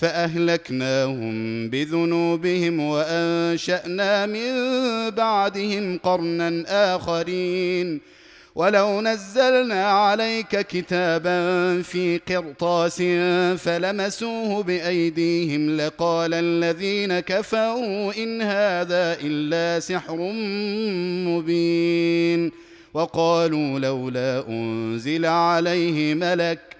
فأهلكناهم بذنوبهم وأنشأنا من بعدهم قرنا آخرين. ولو نزلنا عليك كتابا في قرطاس فلمسوه بأيديهم لقال الذين كفروا إن هذا إلا سحر مبين. وقالوا لولا أنزل عليه ملك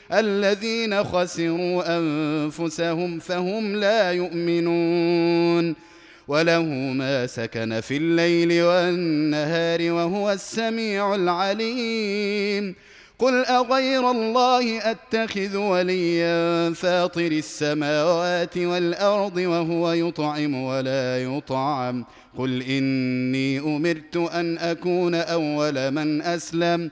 الذين خسروا أنفسهم فهم لا يؤمنون وله ما سكن في الليل والنهار وهو السميع العليم. قل أغير الله أتخذ وليا فاطر السماوات والأرض وهو يطعم ولا يطعم. قل إني أمرت أن أكون أول من أسلم.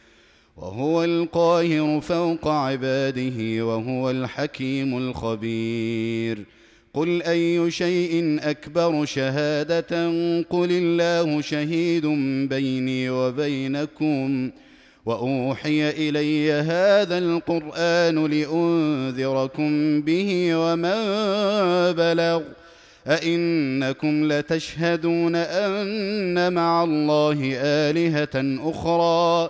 وهو القاهر فوق عباده وهو الحكيم الخبير. قل أي شيء أكبر شهادة؟ قل الله شهيد بيني وبينكم. وأوحي إلي هذا القرآن لأنذركم به ومن بلغ. أئنكم لتشهدون أن مع الله آلهة أخرى؟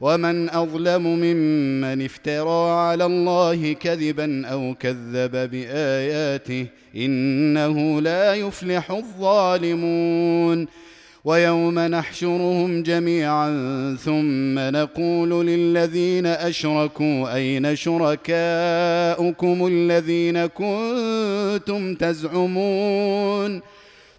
ومن أظلم ممن افترى على الله كذبا أو كذب بآياته إنه لا يفلح الظالمون. ويوم نحشرهم جميعا ثم نقول للذين أشركوا أين شركاؤكم الذين كنتم تزعمون؟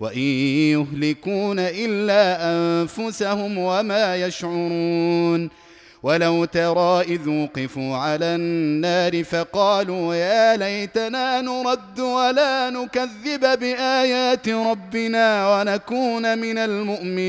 وإن يهلكون إلا أنفسهم وما يشعرون. ولو ترى إذ وقفوا على النار فقالوا يا ليتنا نرد ولا نكذب بآيات ربنا ونكون من المؤمنين.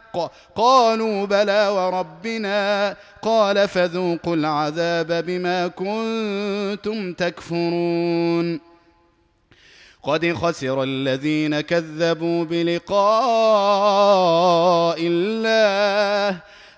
قالوا بلى وربنا. قال فذوقوا العذاب بما كنتم تكفرون. قد خسر الذين كذبوا بلقاء الله.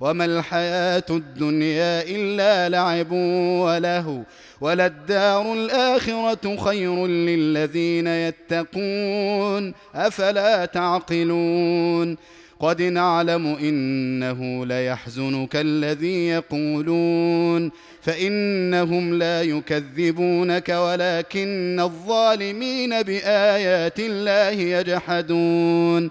وما الحياة الدنيا إلا لعب وله وللدار الآخرة خير للذين يتقون أفلا تعقلون قد نعلم إنه ليحزنك الذي يقولون فإنهم لا يكذبونك ولكن الظالمين بآيات الله يجحدون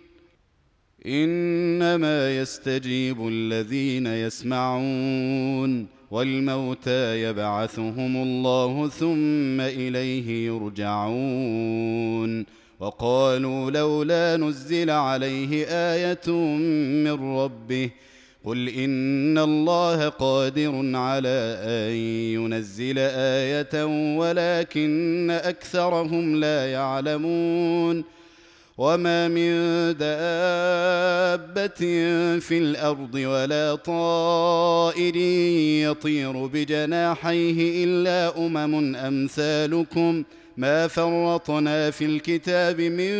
إنما يستجيب الذين يسمعون والموتى يبعثهم الله ثم إليه يرجعون وقالوا لولا نزل عليه آية من ربه قل إن الله قادر على أن ينزل آية ولكن أكثرهم لا يعلمون وما من دابه في الأرض ولا طائر يطير بجناحيه الا امم امثالكم ما فرطنا في الكتاب من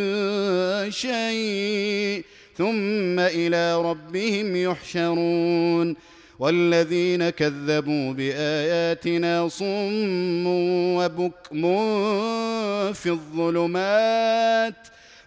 شيء ثم إلى ربهم يحشرون والذين كذبوا باياتنا صم وبكم في الظلمات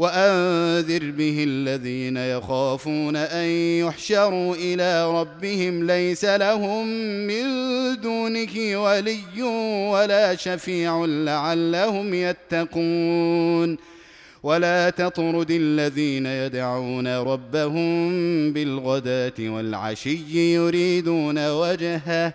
وانذر به الذين يخافون أن يحشروا إلى ربهم ليس لهم من دونه ولي ولا شفيع لعلهم يتقون. ولا تطرد الذين يدعون ربهم بالغداة والعشي يريدون وجهه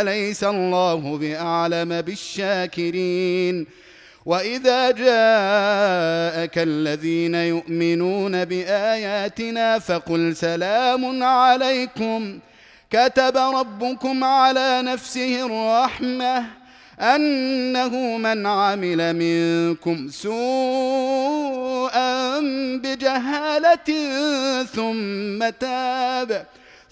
أليس الله بأعلم بالشاكرين؟ وإذا جاءك الذين يؤمنون بآياتنا فقل سلام عليكم. كتب ربكم على نفسه الرحمة أنه من عمل منكم سوءا بجهالة ثم تاب.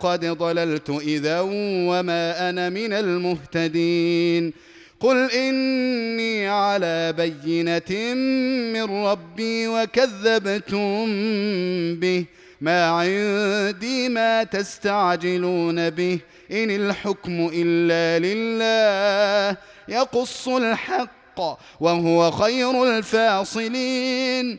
قد ضللت إذا وما أنا من المهتدين. قل إني على بينة من ربي وكذبتم به. ما عندي ما تستعجلون به. إن الحكم إلا لله. يقص الحق وهو خير الفاصلين.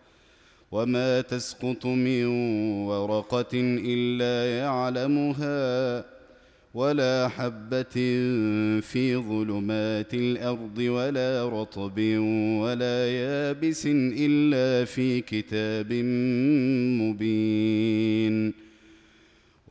وما تسقط من ورقه الا يعلمها ولا حبه في ظلمات الأرض ولا رطب ولا يابس الا في كتاب مبين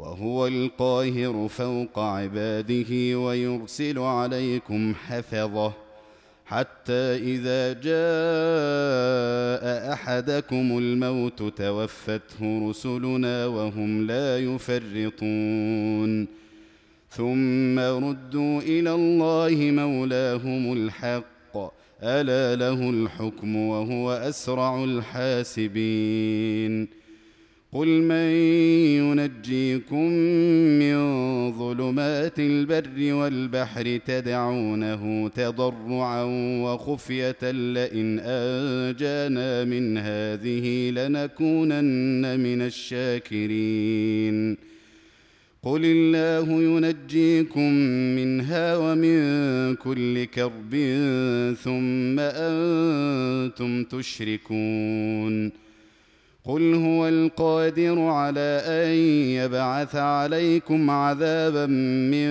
وهو القاهر فوق عباده ويرسل عليكم حفظه حتى إذا جاء أحدكم الموت توفته رسلنا وهم لا يفرطون. ثم ردوا إلى الله مولاهم الحق. ألا له الحكم وهو أسرع الحاسبين. قل من ينجيكم من ظلمات البر والبحر تدعونه تضرعا وخفية لئن انجانا من هذه لنكونن من الشاكرين. قل الله ينجيكم منها ومن كل كرب ثم أنتم تشركون. قل هو القادر على ان يبعث عليكم عذابا من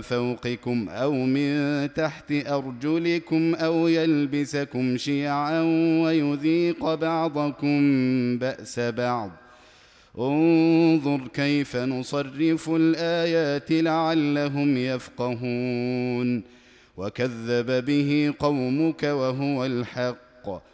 فوقكم أو من تحت ارجلكم أو يلبسكم شيعا ويذيق بعضكم باس بعض. انظر كيف نصرف الايات لعلهم يفقهون. وكذب به قومك وهو الحق.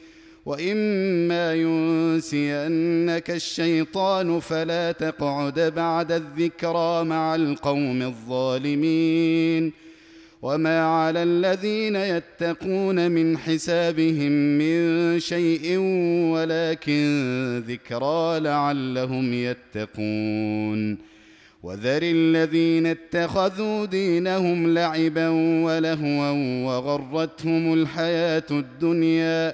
وإما ينسينك الشيطان فلا تقعد بعد الذكرى مع القوم الظالمين وما على الذين يتقون من حسابهم من شيء ولكن ذكرى لعلهم يتقون وذر الذين اتخذوا دينهم لعبا ولهوا وغرتهم الحياة الدنيا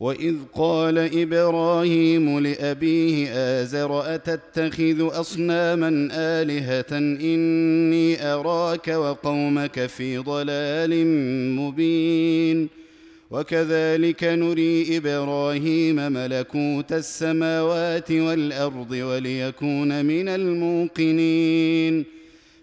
واذ قال إبراهيم لابيه ازر اتتخذ اصناما الهه اني اراك وقومك في ضلال مبين وكذلك نري إبراهيم ملكوت السماوات والارض وليكون من الموقنين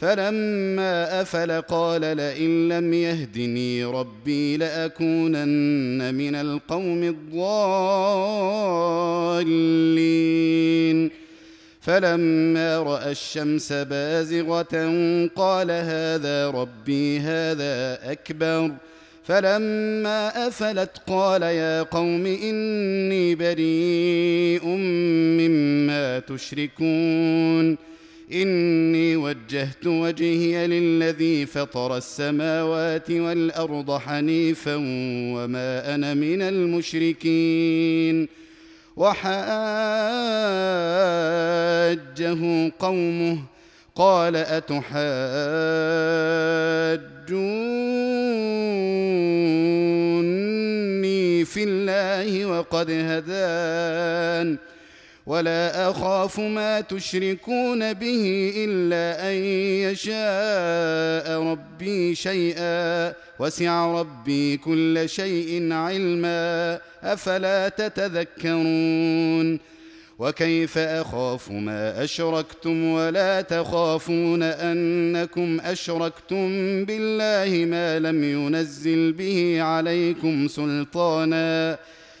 فلما أفل قال لئن لم يهدني ربي لأكونن من القوم الضالين. فلما رأى الشمس بازغة قال هذا ربي هذا أكبر. فلما أفلت قال يا قوم إني بريء مما تشركون. إني وجهت وجهي للذي فطر السماوات والأرض حنيفا وما أنا من المشركين. وحاجه قومه قال أتحاجوني في الله وقد هدان. ولا أخاف ما تشركون به إلا أن يشاء ربي شيئا. وسع ربي كل شيء علما. أفلا تتذكرون؟ وكيف أخاف ما أشركتم ولا تخافون أنكم أشركتم بالله ما لم ينزل به عليكم سلطانا؟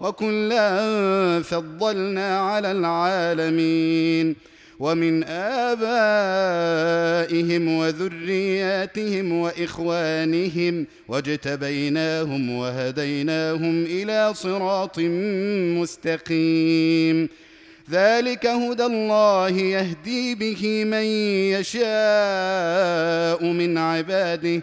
وكلا فضلنا على العالمين ومن آبائهم وذرياتهم وإخوانهم واجتبيناهم وهديناهم إلى صراط مستقيم. ذلك هدى الله يهدي به من يشاء من عباده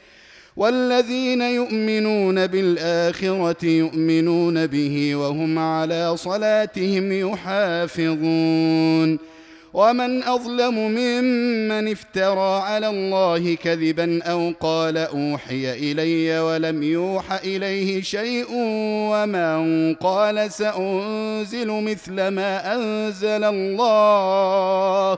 والذين يؤمنون بالآخرة يؤمنون به وهم على صلاتهم يحافظون. ومن أظلم ممن افترى على الله كذبا أو قال أوحي إلي ولم يوح إليه شيء ومن قال سأنزل مثل ما أنزل الله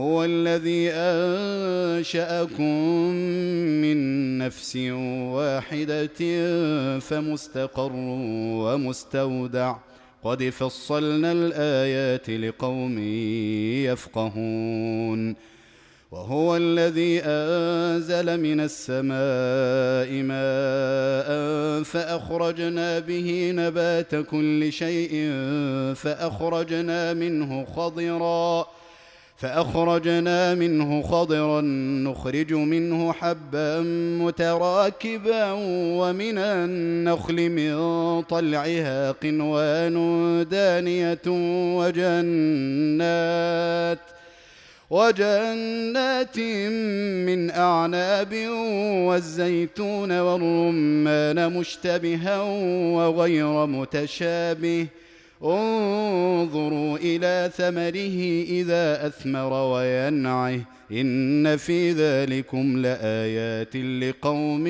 وهو الذي أنشأكم من نفس واحدة فمستقر ومستودع. قد فصلنا الآيات لقوم يفقهون. وهو الذي أنزل من السماء ماء فأخرجنا به نبات كل شيء فأخرجنا منه خضرا. فأخرجنا منه خضرا نخرج منه حبا متراكبا ومن النخل من طلعها قنوان دانية وجنات وجنات من أعناب والزيتون والرمان مشتبها وغير متشابه ۖ انظروا إلى ثمره إذا أثمر وينعه. إن في ذلكم لآيات لقوم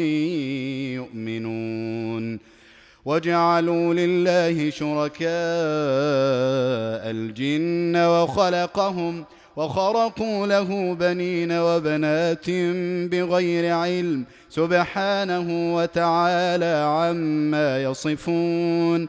يؤمنون. وجعلوا لله شركاء الجن وخلقهم وخرقوا له بنين وبنات بغير علم. سبحانه وتعالى عما يصفون.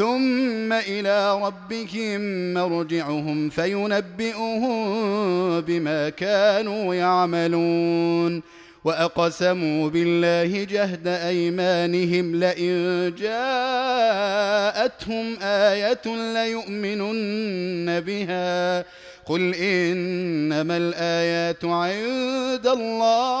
ثم إلى ربهم مرجعهم فينبئهم بما كانوا يعملون وأقسموا بالله جهد أيمانهم لئن جاءتهم آية ليؤمنن بها قل إنما الآيات عند الله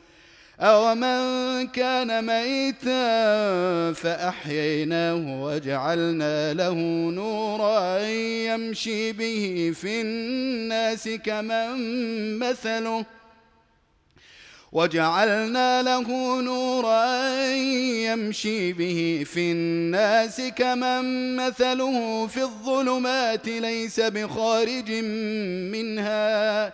أومن كان ميتا فأحييناه وجعلنا له نورا يمشي به في الناس كمن مثله وجعلنا له نورا يمشي به في الناس كمن مثله في الظلمات ليس بخارج منها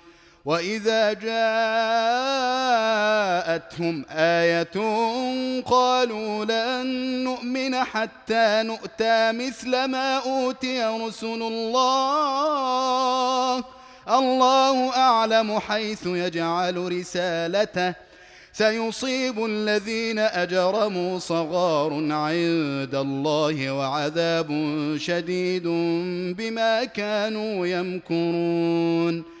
واذا جاءتهم إيه قالوا لن نؤمن حتى نؤتى مثل ما اوتي رسل الله الله اعلم حيث يجعل رسالته سيصيب الذين اجرموا صغار عند الله وعذاب شديد بما كانوا يمكرون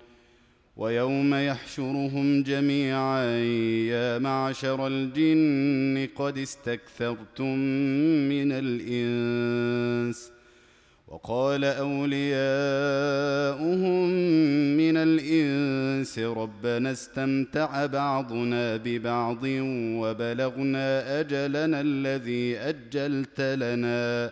ويوم يحشرهم جميعا يا معشر الجن قد استكثرتم من الإنس. وقال أولياؤهم من الإنس ربنا استمتع بعضنا ببعض وبلغنا أجلنا الذي أجلت لنا.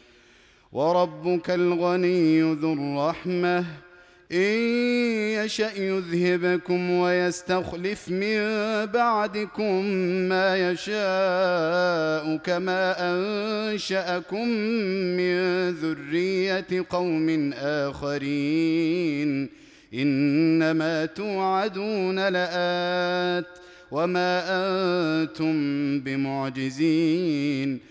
وربك الغني ذو الرحمة. إن يشأ يذهبكم ويستخلف من بعدكم ما يشاء كما أنشأكم من ذرية قوم آخرين. إنما توعدون لآت وما أنتم بمعجزين.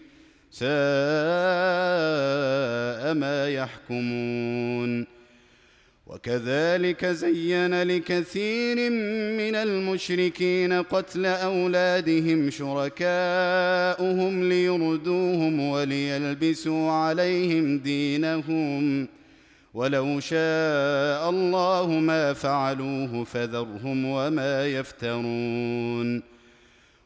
ساء ما يحكمون. وكذلك زين لكثير من المشركين قتل أولادهم شركاؤهم ليردوهم وليلبسوا عليهم دينهم. ولو شاء الله ما فعلوه فذرهم وما يفترون.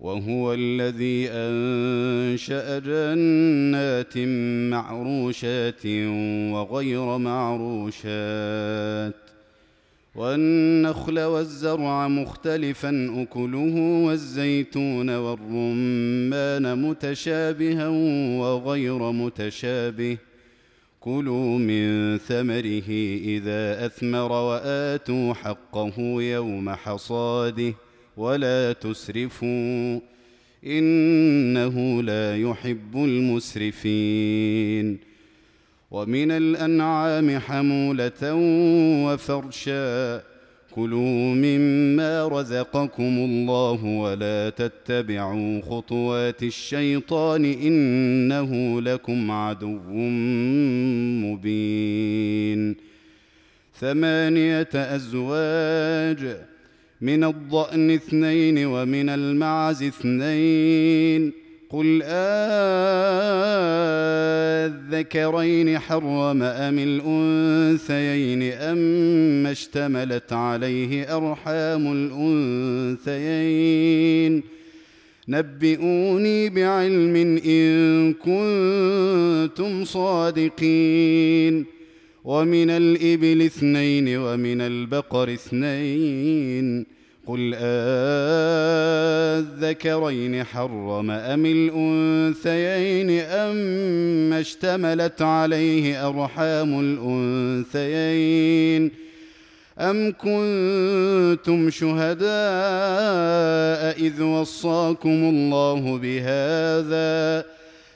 وهو الذي أنشأ جنات معروشات وغير معروشات والنخل والزرع مختلفا أكله والزيتون والرمان متشابها وغير متشابه. كلوا من ثمره إذا أثمر وآتوا حقه يوم حصاده. ولا تسرفوا إنه لا يحب المسرفين. ومن الأنعام حمولة وفرشا كلوا مما رزقكم الله ولا تتبعوا خطوات الشيطان إنه لكم عدو مبين. ثمانية أزواج من الضأن اثنين ومن المعز اثنين. قل آذكرين حرم أم الأنثيين أم اشتملت عليه أرحام الأنثيين. نبئوني بعلم إن كنتم صادقين. ومن الإبل اثنين ومن البقر اثنين قل أذكرين حرم أم الأنثيين أم اشتملت عليه أرحام الأنثيين أم كنتم شهداء إذ وصاكم الله بهذا ۖ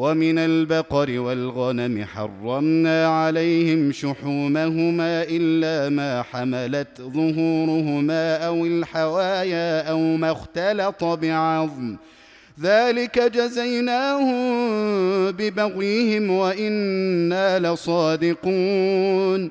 ومن البقر والغنم حرمنا عليهم شحومهما إلا ما حملت ظهورهما أو الحوايا أو ما اختلط بعظم. ذلك جزيناهم ببغيهم وإنا لصادقون.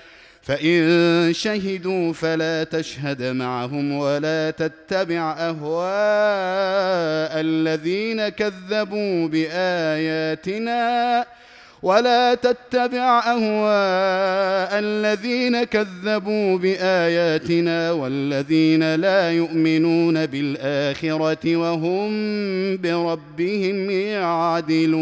فإن شهدوا فلا تشهد معهم ولا تتبع أهواء الذين كذبوا بآياتنا ولا تتبع أهواء الذين كذبوا بآياتنا والذين لا يؤمنون بالآخرة وهم بربهم يعدلون.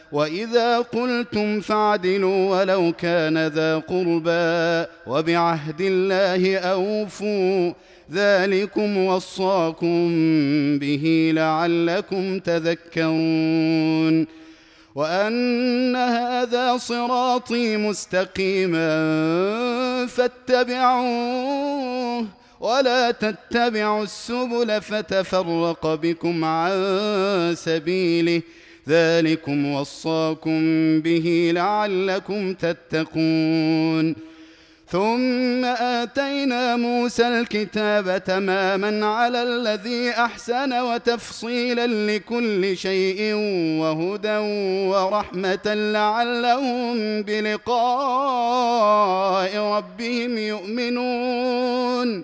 وإذا قلتم فاعدلوا ولو كان ذا قربى وبعهد الله أوفوا ذلكم وصاكم به لعلكم تذكرون وأن هذا صراطي مستقيما فاتبعوه ولا تتبعوا السبل فتفرق بكم عن سبيله ذلكم وصاكم به لعلكم تتقون. ثم آتينا موسى الكتاب تماما على الذي أحسن وتفصيلا لكل شيء وهدى ورحمة لعلهم بلقاء ربهم يؤمنون.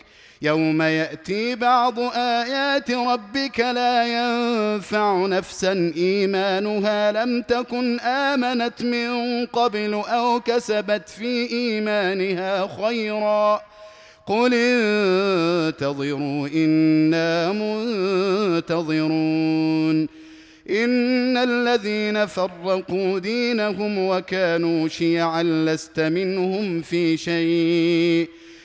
يوم يأتي بعض آيات ربك لا ينفع نفسا. إيمانها لم تكن آمنت من قبل أو كسبت في إيمانها خيرا. قل انتظروا إنا منتظرون. إن الذين فرقوا دينهم وكانوا شيعا لست منهم في شيء.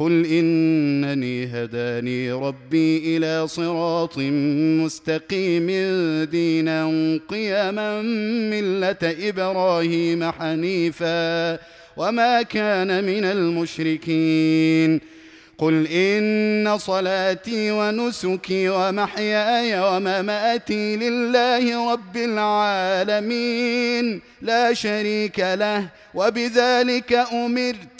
قل انني هداني ربي إلى صراط مستقيم دينا قيما مله إبراهيم حنيفا وما كان من المشركين قل ان صلاتي ونسكي ومحياي ومماتي لله رب العالمين لا شريك له وبذلك امرت